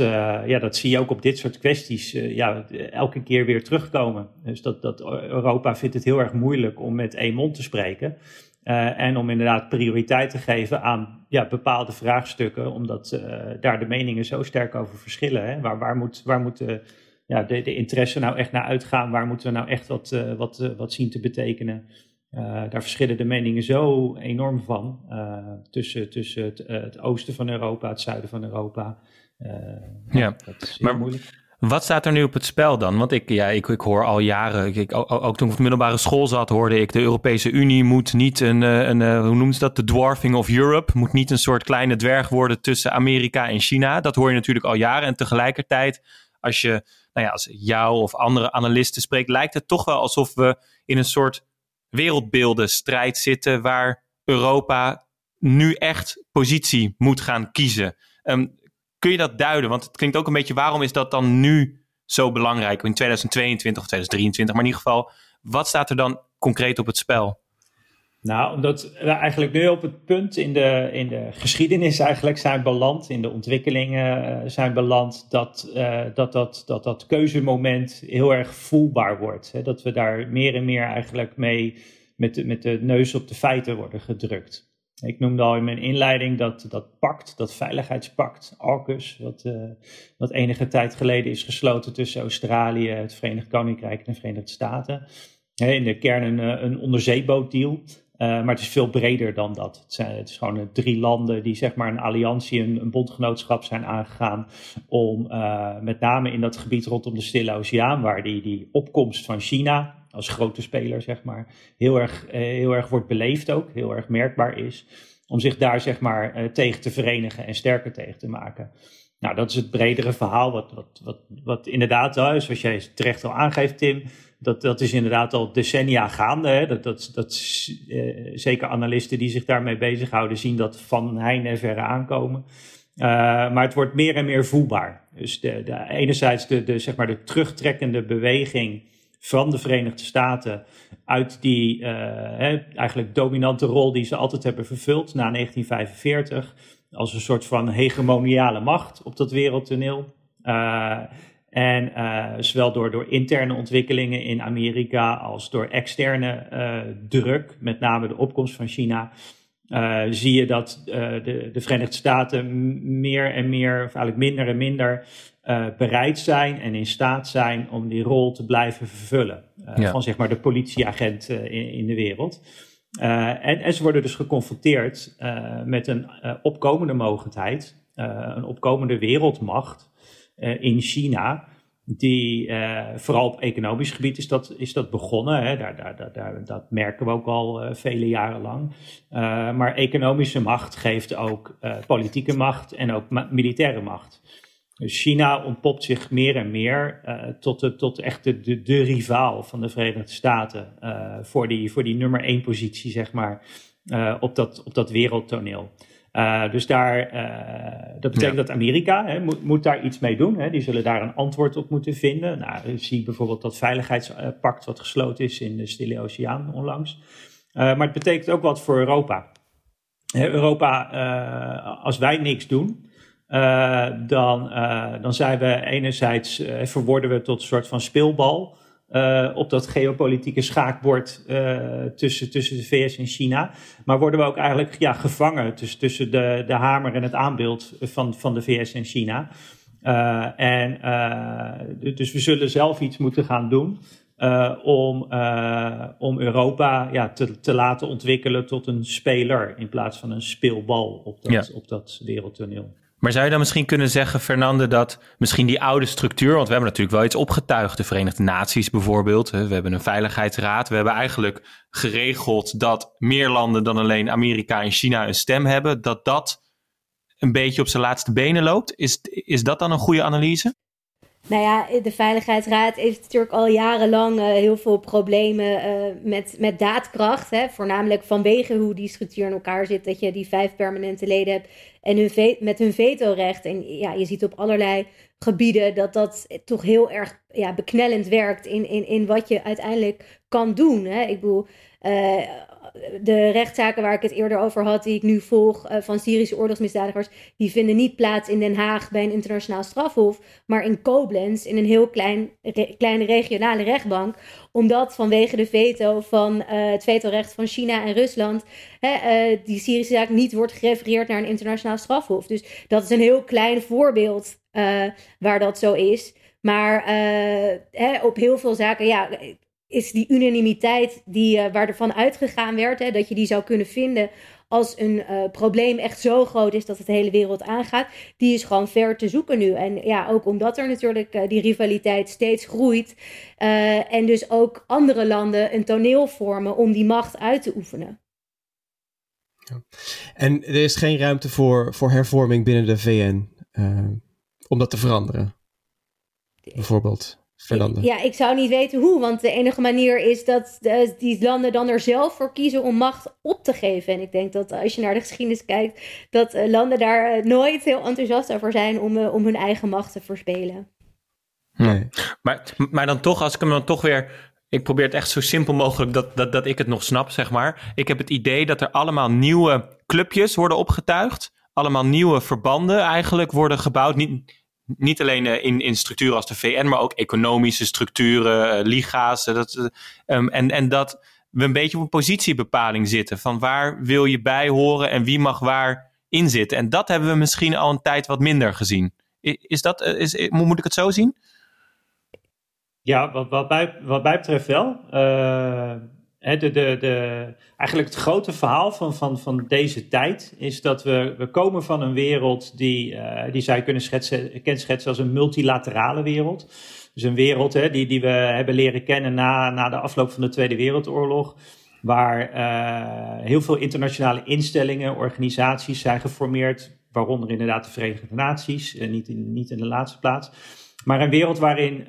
ja, dat zie je ook op dit soort kwesties ja, elke keer weer terugkomen. Dus dat, dat Europa vindt het heel erg moeilijk om met één mond te spreken. Uh, en om inderdaad prioriteit te geven aan ja, bepaalde vraagstukken, omdat daar de meningen zo sterk over verschillen. Hè? Waar, waar, moet, waar moet ja, de, de interesse nou echt naar uitgaan? Waar moeten we nou echt wat, wat, wat zien te betekenen? Daar verschillen de meningen zo enorm van tussen, tussen het, het, oosten van Europa, het zuiden van Europa. ja, dat is maar moeilijk. Wat staat er nu op het spel dan? Want ik, ja, ik, ik hoor al jaren, ik, ook, ook, toen ik op de middelbare school zat, hoorde ik de Europese Unie moet niet een, eh, een, een eh, hoe noemt ze dat, de dwarfing of Europe, moet niet een soort kleine dwerg worden tussen Amerika en China. Dat hoor je natuurlijk al jaren. En tegelijkertijd, als je, nou ja, als jou of andere analisten spreekt, lijkt het toch wel alsof we in een soort wereldbeeldenstrijd zitten waar Europa nu echt positie moet gaan kiezen. Um, Kun je dat duiden? Want het klinkt ook een beetje, waarom is dat dan nu zo belangrijk in 2022 of 2023? Maar in ieder geval, wat staat er dan concreet op het spel? Nou, omdat we eigenlijk nu op het punt in de, in de geschiedenis eigenlijk zijn beland, in de ontwikkelingen eh, zijn beland, dat, uh, dat, dat, dat dat keuzemoment heel erg voelbaar wordt. Hè? Dat we daar meer en meer eigenlijk mee met de, met de neus op de feiten worden gedrukt. Ik noemde al in mijn inleiding dat, dat pact, dat veiligheidspact, AUKUS, wat, uh, wat enige tijd geleden is gesloten tussen Australië, het Verenigd Koninkrijk en de Verenigde Staten. in de kern een, eh, een onderzeebootdeal, uh, maar het is veel breder dan dat. Het, zijn, het is gewoon drie landen die zeg maar een alliantie, een, een bondgenootschap zijn aangegaan om uh, met name in dat gebied rondom de Stille Oceaan, waar die, die opkomst van China, als grote speler, zeg maar, heel erg, eh, heel erg wordt beleefd ook, heel erg merkbaar is. Om zich daar, zeg maar, eh, tegen te verenigen en sterker tegen te maken. Nou, dat is het bredere verhaal, wat, wat, wat, wat inderdaad, zoals jij terecht al aangeeft, Tim, dat, dat is inderdaad al decennia gaande. Hè? Dat, dat, uh, zeker analisten die zich daarmee bezighouden, zien dat van heine en verre aankomen. Uh, maar het wordt meer en meer voelbaar. Dus de, enerzijds de, zeg maar de terugtrekkende beweging van de Verenigde Staten uit die uh, hè, eigenlijk dominante rol die ze altijd hebben vervuld na 1945 als een soort van hegemoniale macht op dat wereldtoneel. Uh, en uh, zowel door, door interne ontwikkelingen in Amerika als door externe druk, met name de opkomst van China, zie je dat de, de Verenigde Staten meer en meer, of eigenlijk minder en minder, bereid zijn en in staat zijn om die rol te blijven vervullen. Van zeg maar de politieagent in, in, de wereld. En, en, ze worden dus geconfronteerd met een opkomende mogendheid, een opkomende wereldmacht in China. Die vooral op economisch gebied is dat, is dat begonnen. Hè? Daar, daar, daar, dat merken we ook al vele jaren lang. maar economische macht geeft ook politieke macht en ook militaire macht. Dus China ontpopt zich meer en meer tot, de, tot echt de, de, rivaal van de Verenigde Staten voor, die, voor die nummer één positie, zeg maar, op, dat, op dat wereldtoneel. Dus daar, dat betekent dat Amerika hè, moet, moet, daar iets mee doen. Hè. Die zullen daar een antwoord op moeten vinden. Nou, zie bijvoorbeeld dat veiligheidspact wat gesloten is in de Stille Oceaan onlangs. maar het betekent ook wat voor Europa. Europa, als wij niks doen, dan, dan zijn we enerzijds, verworden we tot een soort van speelbal op dat geopolitieke schaakbord tussen, tussen de VS en China. Maar worden we ook eigenlijk ja, gevangen tussen, tussen de, de hamer en het aanbeeld van, van de VS en China. en dus we zullen zelf iets moeten gaan doen. om, om Europa ja, te, te laten ontwikkelen tot een speler in plaats van een speelbal op dat, op dat wereldtoneel. Maar zou je dan misschien kunnen zeggen, Fernande, dat misschien die oude structuur, want we hebben natuurlijk wel iets opgetuigd, de Verenigde Naties bijvoorbeeld, we hebben een veiligheidsraad, we hebben eigenlijk geregeld dat meer landen dan alleen Amerika en China een stem hebben, dat dat een beetje op zijn laatste benen loopt. Is, is dat dan een goede analyse? Nou ja, de Veiligheidsraad heeft natuurlijk al jarenlang uh, heel veel problemen uh, met, met daadkracht. Hè? Voornamelijk vanwege hoe die structuur in elkaar zit. Dat je die vijf permanente leden hebt en hun met hun vetorecht. En ja, je ziet op allerlei gebieden dat dat toch heel erg ja, beknellend werkt in, in, in wat je uiteindelijk kan doen. Hè? Ik bedoel, uh, de rechtszaken waar ik het eerder over had, die ik nu volg van Syrische oorlogsmisdadigers, die vinden niet plaats in Den Haag bij een internationaal strafhof, maar in Koblenz, in een heel klein, kleine regionale rechtbank omdat vanwege de veto van uh, het vetorecht van China en Rusland hè, uh, die Syrische zaak niet wordt gerefereerd naar een internationaal strafhof. Dus dat is een heel klein voorbeeld waar dat zo is. Maar hè, op heel veel zaken ja, is die unanimiteit die, waar ervan uitgegaan werd, hè, dat je die zou kunnen vinden als een uh, probleem echt zo groot is dat het de hele wereld aangaat, die is gewoon ver te zoeken nu. En ja, ook omdat er natuurlijk uh, die rivaliteit steeds groeit en dus ook andere landen een toneel vormen om die macht uit te oefenen. Ja. En er is geen ruimte voor, voor hervorming binnen de VN om dat te veranderen, bijvoorbeeld. Ja, ik zou niet weten hoe, want de enige manier is dat de, die landen dan er zelf voor kiezen om macht op te geven. En ik denk dat als je naar de geschiedenis kijkt, dat uh, landen daar uh, nooit heel enthousiast over zijn om, uh, om hun eigen macht te verspelen. Nee. Maar, maar dan toch, als ik hem dan toch weer ik probeer het echt zo simpel mogelijk dat, dat, dat ik het nog snap, zeg maar. Ik heb het idee dat er allemaal nieuwe clubjes worden opgetuigd. Allemaal nieuwe verbanden eigenlijk worden gebouwd. Niet, niet alleen uh, in, in structuren als de VN, maar ook economische structuren, uh, liga's. dat, um, en, en dat we een beetje op een positiebepaling zitten. Van waar wil je bij horen en wie mag waar in zitten. En dat hebben we misschien al een tijd wat minder gezien. Is dat, is, moet ik het zo zien? Ja, wat, wat, mij, wat betreft wel. De, de, eigenlijk het grote verhaal van, van, van deze tijd is dat we, we komen van een wereld die, uh, die zij kunnen schetsen, kenschetsen als een multilaterale wereld. Dus een wereld die, die we hebben leren kennen na, na de afloop van de Tweede Wereldoorlog. Waar uh, heel veel internationale instellingen, organisaties zijn geformeerd. Waaronder inderdaad de Verenigde Naties, uh, niet, in, niet in de laatste plaats. Maar een wereld waarin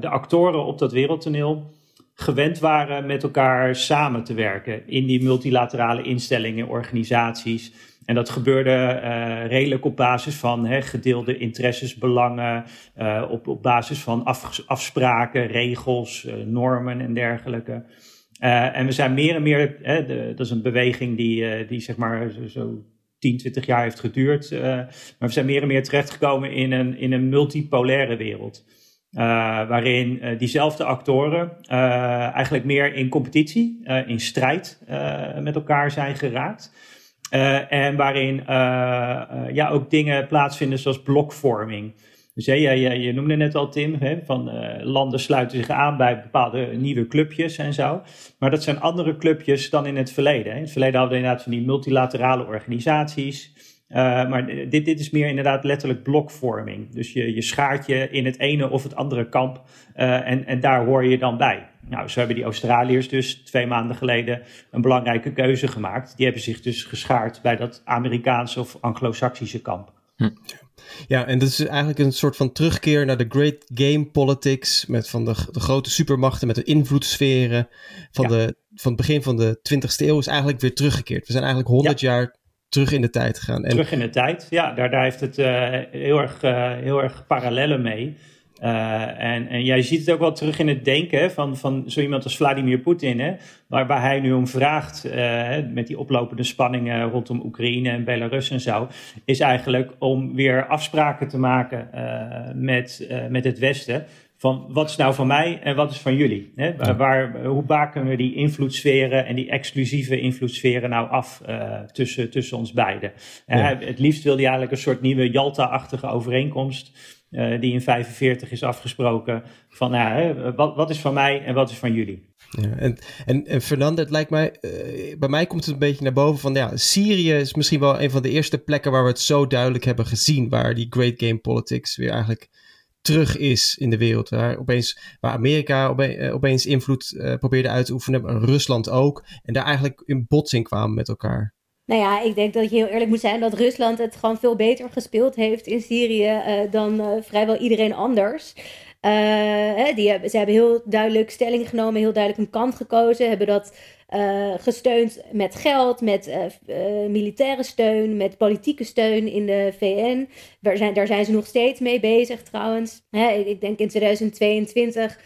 de actoren op dat wereldtoneel gewend waren met elkaar samen te werken in die multilaterale instellingen, organisaties. En dat gebeurde uh, redelijk op basis van hè, gedeelde interesses, belangen, uh, op, op basis van af, afspraken, regels, uh, normen en dergelijke. en we zijn meer en meer, hè, dat is een beweging die, die zeg maar zo, zo 10, 20 jaar heeft geduurd. maar we zijn meer en meer terechtgekomen in een, in een multipolaire wereld. Uh, waarin uh, diezelfde actoren uh, eigenlijk meer in competitie, in strijd met elkaar zijn geraakt. en waarin ja, ook dingen plaatsvinden zoals blokvorming. Dus je, je, je noemde net al, Tim, hè, van landen sluiten zich aan bij bepaalde nieuwe clubjes en zo. Maar dat zijn andere clubjes dan in het verleden. Hè. In het verleden hadden we inderdaad van die multilaterale organisaties. Uh, maar dit, dit is meer inderdaad letterlijk blokvorming. Dus je, je schaart je in het ene of het andere kamp uh, en, en daar hoor je dan bij. Nou, zo hebben die Australiërs dus twee maanden geleden een belangrijke keuze gemaakt. Die hebben zich dus geschaard bij dat Amerikaanse of Anglo-Saxische kamp. Hm. Ja, en dat is eigenlijk een soort van terugkeer naar de great game politics. Met van de, de grote supermachten, met de invloedssferen. Van, ja. de, van het begin van de 20e eeuw is eigenlijk weer teruggekeerd. We zijn eigenlijk 100 ja. jaar terug in de tijd gaan. En... Terug in de tijd, ja, daar, daar heeft het uh, heel, erg, uh, heel erg parallellen mee. Uh, en, en jij ziet het ook wel terug in het denken van, van zo iemand als Vladimir Poetin, hè, waar, waar hij nu om vraagt, met die oplopende spanningen rondom Oekraïne en Belarus en zo, is eigenlijk om weer afspraken te maken met, met het Westen van wat is nou van mij en wat is van jullie? Hè? Waar, waar, hoe baken we die invloedssferen en die exclusieve invloedssferen nou af uh, tussen, tussen ons beiden? Ja. het liefst wil hij eigenlijk een soort nieuwe Jalta-achtige overeenkomst, uh, die in 45 is afgesproken, van nou, wat, wat is van mij en wat is van jullie? Ja, en, en, en Fernando, het lijkt mij, uh, bij mij komt het een beetje naar boven van, ja, Syrië is misschien wel een van de eerste plekken waar we het zo duidelijk hebben gezien, waar die great game politics weer eigenlijk terug is in de wereld. Waar, opeens, waar Amerika eh, opeens invloed uh, probeerde uit te oefenen, Rusland ook. En daar eigenlijk in botsing kwamen met elkaar. Nou ja, ik denk dat je heel eerlijk moet zijn dat Rusland het gewoon veel beter gespeeld heeft in Syrië uh, dan vrijwel iedereen anders. Hebben, ze hebben heel duidelijk stelling genomen, heel duidelijk een kant gekozen, hebben dat uh, gesteund met geld, met uh, militaire steun, met politieke steun in de VN. Daar zijn, daar zijn ze nog steeds mee bezig trouwens. Ik, ik, denk in 2022,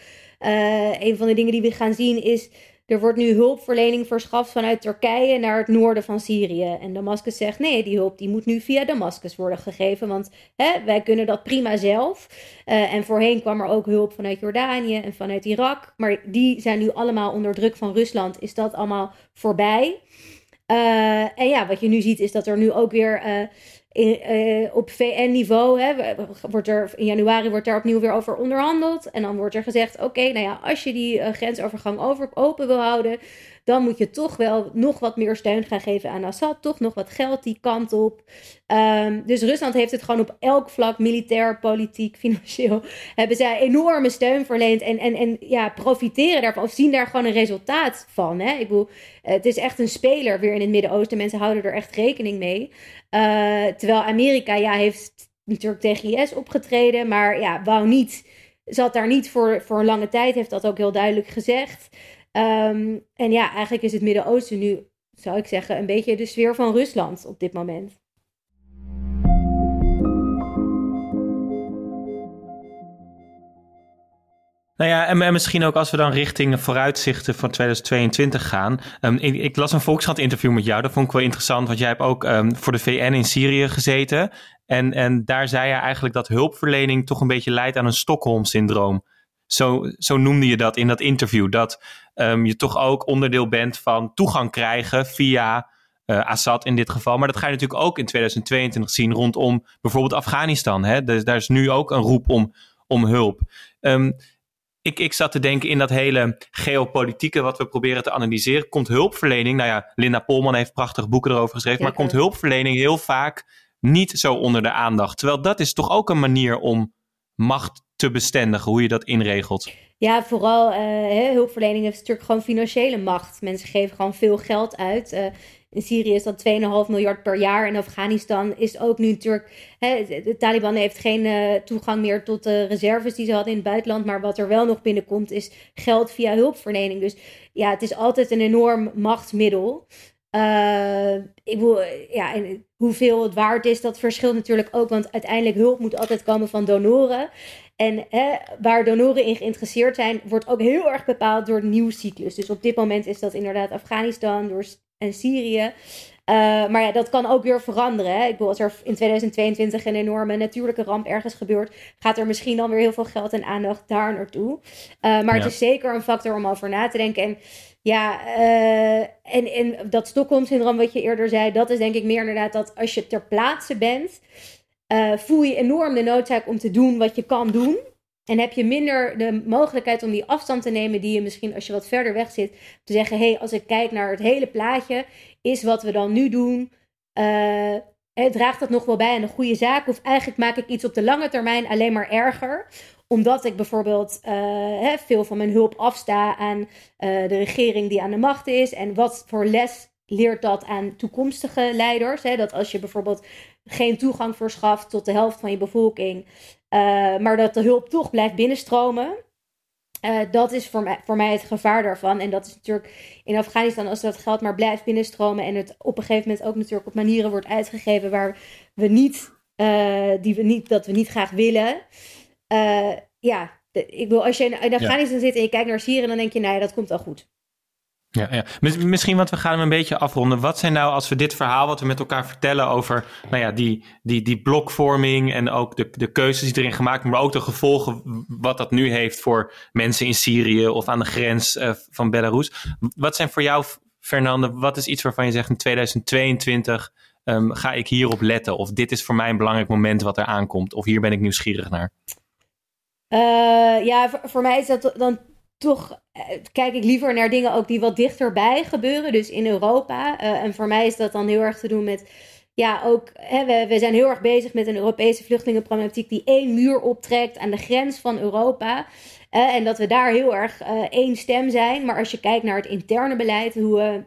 een van de dingen die we gaan zien is er wordt nu hulpverlening verschaft vanuit Turkije naar het noorden van Syrië. En Damascus zegt nee, die hulp die moet nu via Damascus worden gegeven, want hè, wij kunnen dat prima zelf. Uh, en voorheen kwam er ook hulp vanuit Jordanië en vanuit Irak, maar die zijn nu allemaal onder druk van Rusland. Is dat allemaal voorbij? Uh, en ja, wat je nu ziet is dat er nu ook weer uh, uh, op VN-niveau, wordt er, in januari wordt daar opnieuw weer over onderhandeld. En dan wordt er gezegd, oké, nou ja, als je die grensovergang over, open wil houden, dan moet je toch wel nog wat meer steun gaan geven aan Assad. Toch nog wat geld die kant op. Um, dus Rusland heeft het gewoon op elk vlak, militair, politiek, <laughs> financieel, hebben zij enorme steun verleend. En, en, en ja, profiteren daarvan, of zien daar gewoon een resultaat van. Hè? Ik bedoel, het is echt een speler weer in het Midden-Oosten. Mensen houden er echt rekening mee. Uh, terwijl Amerika, ja, heeft natuurlijk tegen IS opgetreden, maar ja, wou niet zat daar niet voor, voor een lange tijd, heeft dat ook heel duidelijk gezegd. Um, en ja, eigenlijk is het Midden-Oosten nu, zou ik zeggen, een beetje de sfeer van Rusland op dit moment. Nou ja, en, misschien ook als we dan richting vooruitzichten van 2022 gaan. Um, ik, las een Volkskrant interview met jou, dat vond ik wel interessant, want jij hebt ook um, voor de VN in Syrië gezeten. En, en daar zei je eigenlijk dat hulpverlening toch een beetje leidt aan een Stockholm-syndroom. Zo, zo noemde je dat in dat interview. Dat um, je toch ook onderdeel bent van toegang krijgen via uh, Assad in dit geval. Maar dat ga je natuurlijk ook in 2022 zien rondom bijvoorbeeld Afghanistan. Hè? Dus daar is nu ook een roep om, om hulp. Um, ik, ik zat te denken in dat hele geopolitieke wat we proberen te analyseren. Komt hulpverlening, nou ja, Linda Polman heeft prachtige boeken erover geschreven. maar komt hulpverlening heel vaak niet zo onder de aandacht. Terwijl dat is toch ook een manier om macht te bestendigen, hoe je dat inregelt. Ja, vooral uh, hulpverlening heeft natuurlijk gewoon financiële macht. Mensen geven gewoon veel geld uit. Uh, in Syrië is dat 2,5 miljard per jaar. En Afghanistan is ook nu natuurlijk. Hè, de Taliban heeft geen uh, toegang meer tot de reserves die ze hadden in het buitenland. Maar wat er wel nog binnenkomt is geld via hulpverlening. Dus ja, het is altijd een enorm machtsmiddel. Ik wil, ja, en hoeveel het waard is, dat verschilt natuurlijk ook. Want uiteindelijk hulp moet altijd komen van donoren. En hè, waar donoren in geïnteresseerd zijn, wordt ook heel erg bepaald door de nieuwscyclus. Dus op dit moment is dat inderdaad Afghanistan door, en Syrië. Uh, maar ja, dat kan ook weer veranderen. Hè? Ik bedoel, als er in 2022 een enorme natuurlijke ramp ergens gebeurt, gaat er misschien dan weer heel veel geld en aandacht daar naartoe. Uh, maar het is zeker een factor om over na te denken. En ja, uh, en, en dat Stockholm-syndroom wat je eerder zei, dat is denk ik meer inderdaad dat als je ter plaatse bent, uh, voel je enorm de noodzaak om te doen wat je kan doen. En heb je minder de mogelijkheid om die afstand te nemen die je misschien als je wat verder weg zit, te zeggen, hé, hey, als ik kijk naar het hele plaatje, is wat we dan nu doen, uh, draagt dat nog wel bij aan een goede zaak? Of eigenlijk maak ik iets op de lange termijn alleen maar erger? Omdat ik bijvoorbeeld uh, hè, veel van mijn hulp afsta aan uh, de regering die aan de macht is. En wat voor les leert dat aan toekomstige leiders? Hè? Dat als je bijvoorbeeld geen toegang verschaft tot de helft van je bevolking, uh, maar dat de hulp toch blijft binnenstromen. Dat is voor mij, voor mij het gevaar daarvan. En dat is natuurlijk in Afghanistan, als dat geld maar blijft binnenstromen en het op een gegeven moment ook natuurlijk op manieren wordt uitgegeven waar we niet, die we niet, dat we niet graag willen. Ja, ik wil, als je in, Afghanistan ja. zit en je kijkt naar Syrië, dan denk je, nou ja, dat komt wel goed. Ja, ja. Misschien, want we gaan hem een beetje afronden. Wat zijn nou, als we dit verhaal wat we met elkaar vertellen over nou ja, die, die, die blokvorming en ook de, de keuzes die erin gemaakt worden, maar ook de gevolgen wat dat nu heeft voor mensen in Syrië of aan de grens uh, van Belarus. Wat zijn voor jou, Fernande, wat is iets waarvan je zegt in 2022 um, ga ik hierop letten? Of dit is voor mij een belangrijk moment wat er aankomt? Of hier ben ik nieuwsgierig naar? Uh, ja, voor, mij is dat dan toch uh, kijk ik liever naar dingen ook die wat dichterbij gebeuren, dus in Europa. Uh, en voor mij is dat dan heel erg te doen met, ja, ook, hè, we, we zijn heel erg bezig met een Europese vluchtelingenproblematiek die één muur optrekt aan de grens van Europa. En dat we daar heel erg één stem zijn. Maar als je kijkt naar het interne beleid, hoe we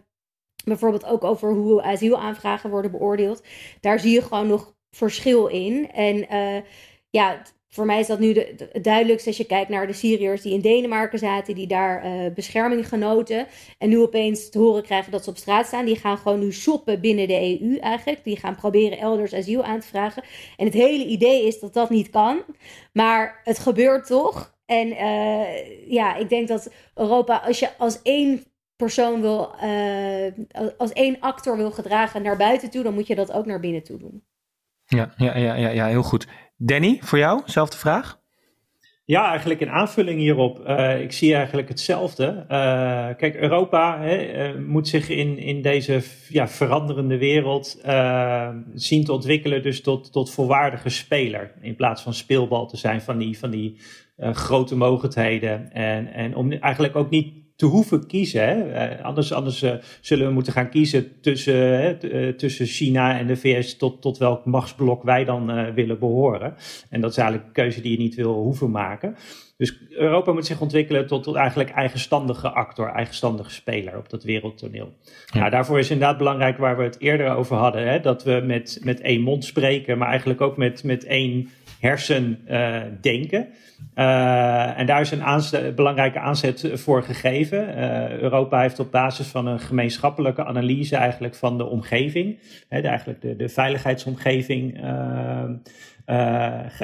bijvoorbeeld ook over hoe asielaanvragen worden beoordeeld, daar zie je gewoon nog verschil in. En ja, voor mij is dat nu het duidelijkste als je kijkt naar de Syriërs die in Denemarken zaten, die daar uh, bescherming genoten. En nu opeens te horen krijgen dat ze op straat staan. Die gaan gewoon nu shoppen binnen de EU eigenlijk. Die gaan proberen elders asiel aan te vragen. En het hele idee is dat dat niet kan. Maar het gebeurt toch. En uh, ja, ik denk dat Europa, als je als één persoon wil, uh, als één actor wil gedragen naar buiten toe, dan moet je dat ook naar binnen toe doen. Ja, ja, ja, ja, ja heel goed. Danny, voor jou, zelfde vraag? Ja, eigenlijk een aanvulling hierop. Uh, ik zie eigenlijk hetzelfde. Uh, kijk, Europa hè, uh, moet zich in, in deze ja, veranderende wereld zien te ontwikkelen, dus tot, tot volwaardige speler. In plaats van speelbal te zijn van die, van die grote mogendheden. En, en om eigenlijk ook niet te hoeven kiezen. Hè? Eh, anders anders uh, zullen we moeten gaan kiezen tussen, uh, tussen China en de VS tot, tot welk machtsblok wij dan willen behoren. En dat is eigenlijk een keuze die je niet wil hoeven maken. Dus Europa moet zich ontwikkelen tot, tot eigenlijk eigenstandige actor, eigenstandige speler op dat wereldtoneel. Ja. Nou, daarvoor is inderdaad belangrijk waar we het eerder over hadden, hè, dat we met, met één mond spreken, maar eigenlijk ook met, met één hersen uh, denken. Uh, en daar is een belangrijke aanzet voor gegeven. Uh, Europa heeft op basis van een gemeenschappelijke analyse eigenlijk van de omgeving, hè, de, eigenlijk de, de veiligheidsomgeving,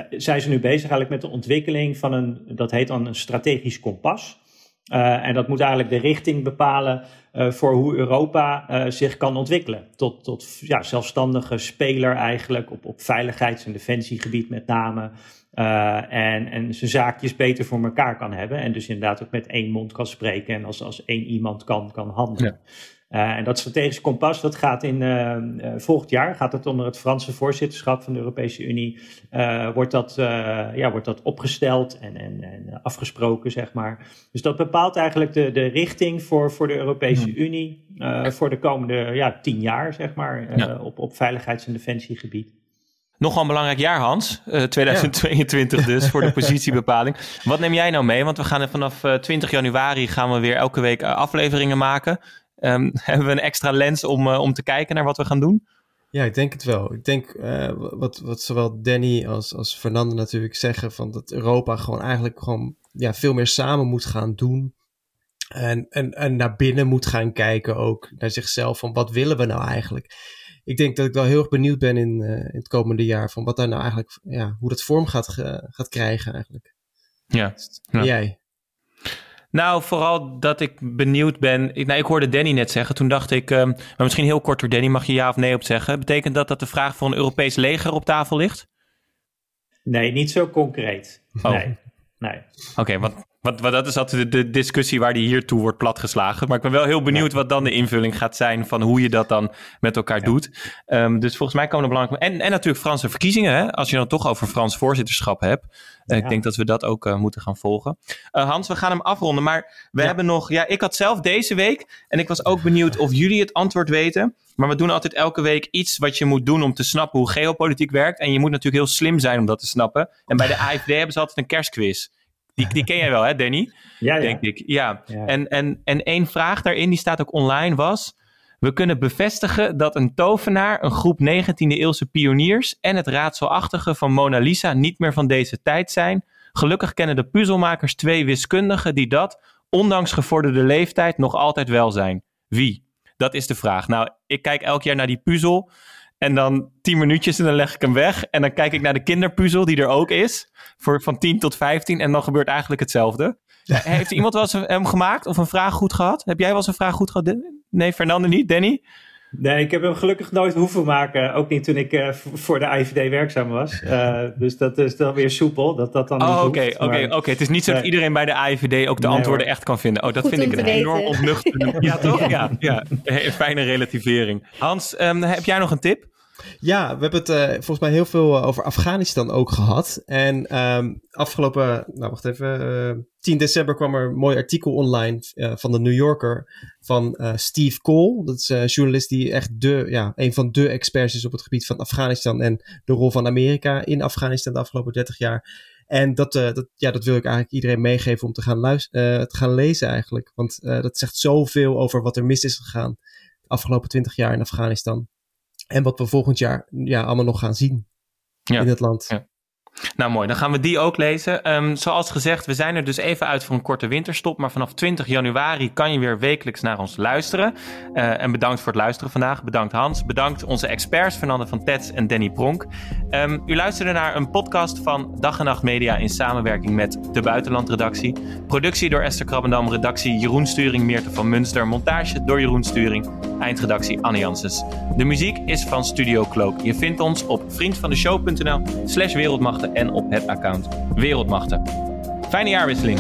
zijn ze nu bezig eigenlijk met de ontwikkeling van een, dat heet dan een strategisch kompas. Uh, en dat moet eigenlijk de richting bepalen uh, voor hoe Europa uh, zich kan ontwikkelen. Tot, tot ja, zelfstandige speler eigenlijk op, op veiligheids- en defensiegebied met name. en, en zijn zaakjes beter voor elkaar kan hebben. En dus inderdaad ook met één mond kan spreken en als, als één iemand kan, kan handelen. Uh, en dat strategische kompas, dat gaat in uh, uh, volgend jaar, gaat het onder het Franse voorzitterschap van de Europese Unie, wordt, dat, ja, wordt dat opgesteld en, en, en, afgesproken, zeg maar. Dus dat bepaalt eigenlijk de, de richting voor, voor de Europese. Unie voor de komende ja, tien jaar, zeg maar, ja. op, op veiligheids- en defensiegebied. Nogal een belangrijk jaar, Hans. 2022 ja. dus, voor de <laughs> positiebepaling. Wat neem jij nou mee? Want we gaan vanaf 20 januari gaan we weer elke week afleveringen maken. Um, <laughs> hebben we een extra lens om, uh, om te kijken naar wat we gaan doen? Ja, ik denk het wel. Ik denk uh, wat, wat zowel Danny als, als Fernando natuurlijk zeggen, van dat Europa gewoon eigenlijk gewoon ja, veel meer samen moet gaan doen. En, en, en naar binnen moet gaan kijken ook, naar zichzelf, van wat willen we nou eigenlijk? Ik denk dat ik wel heel erg benieuwd ben in, uh, in het komende jaar, van wat daar nou eigenlijk, ja, hoe dat vorm gaat, gaat krijgen eigenlijk. Ja. ja. Jij? Nou, vooral dat ik benieuwd ben. Ik, nou, ik hoorde Danny net zeggen. Toen dacht ik, um, maar misschien heel kort door Danny, mag je ja of nee op zeggen. Betekent dat dat de vraag voor een Europees leger op tafel ligt? Nee, niet zo concreet. Oh. Nee. nee. Oké, okay, want want, want, dat is altijd de, de, discussie waar die hiertoe wordt platgeslagen. Maar ik ben wel heel benieuwd wat dan de invulling gaat zijn van hoe je dat dan met elkaar doet. Um, dus volgens mij komen er belangrijke. En, en natuurlijk Franse verkiezingen, hè? als je dan toch over Frans voorzitterschap hebt. Uh, ja. Ik denk dat we dat ook uh, moeten gaan volgen. Uh, Hans, we gaan hem afronden. Maar we ja. hebben nog. Ja, ik had zelf deze week. En ik was ook benieuwd of jullie het antwoord weten. Maar we doen altijd elke week iets wat je moet doen om te snappen hoe geopolitiek werkt. En je moet natuurlijk heel slim zijn om dat te snappen. En bij de AFD hebben ze altijd een kerstquiz. Die, die ken jij wel, hè, Danny? Ja, ja. Denk ik. Ja. ja. En, en, en één vraag daarin, die staat ook online, was... We kunnen bevestigen dat een tovenaar, een groep 19e-eeuwse pioniers... en het raadselachtige van Mona Lisa niet meer van deze tijd zijn. Gelukkig kennen de puzzelmakers twee wiskundigen die dat, ondanks gevorderde leeftijd, nog altijd wel zijn. Wie? Dat is de vraag. Nou, ik kijk elk jaar naar die puzzel... En dan tien minuutjes en dan leg ik hem weg. En dan kijk ik naar de kinderpuzzel die er ook is. Voor van 10 tot 15. En dan gebeurt eigenlijk hetzelfde. <laughs> Heeft iemand wel eens hem gemaakt of een vraag goed gehad? Heb jij wel eens een vraag goed gehad? Nee, Fernando niet. Danny? Nee, ik heb hem gelukkig nooit hoeven maken. Ook niet toen ik uh, voor de IVD werkzaam was. Uh, dus dat is dan weer soepel. Dat dat dan oh, oké, oké, oké. Het is niet zo dat iedereen bij de IVD ook de nee, antwoorden hoor. echt kan vinden. Oh, dat Goed vind ik een weten. enorm ontnuchterend. ja, toch? Ja, ja. Een <laughs> fijne relativering. Hans, um, heb jij nog een tip? Ja, we hebben het uh, volgens mij heel veel over Afghanistan ook gehad. En um, afgelopen, nou wacht even, uh, 10 december kwam er een mooi artikel online van de New Yorker van Steve Cole. Dat is een journalist die echt de, ja, een van de experts is op het gebied van Afghanistan en de rol van Amerika in Afghanistan de afgelopen 30 jaar. En dat, dat, ja, dat wil ik eigenlijk iedereen meegeven om te gaan, luisteren, te gaan lezen eigenlijk. Want dat zegt zoveel over wat er mis is gegaan de afgelopen 20 jaar in Afghanistan. En wat we volgend jaar ja, allemaal nog gaan zien ja. in het land. Ja. Nou mooi, dan gaan we die ook lezen. Ehm, zoals gezegd, we zijn er dus even uit voor een korte winterstop. Maar vanaf 20 januari kan je weer wekelijks naar ons luisteren. Uh, en bedankt voor het luisteren vandaag. Bedankt Hans. Bedankt onze experts, Fernande van Tets en Danny Pronk. Um, u luisterde naar een podcast van Dag en Nacht Media in samenwerking met de Buitenlandredactie. Productie door Esther Krabbendam, redactie Jeroen Sturing, Meerte van Munster. Montage door Jeroen Sturing, eindredactie Anne Janssens. De muziek is van Studio Cloak. Je vindt ons op vriendvandeshow.nl slash en op het account Wereldmachten. Fijne jaarwisseling!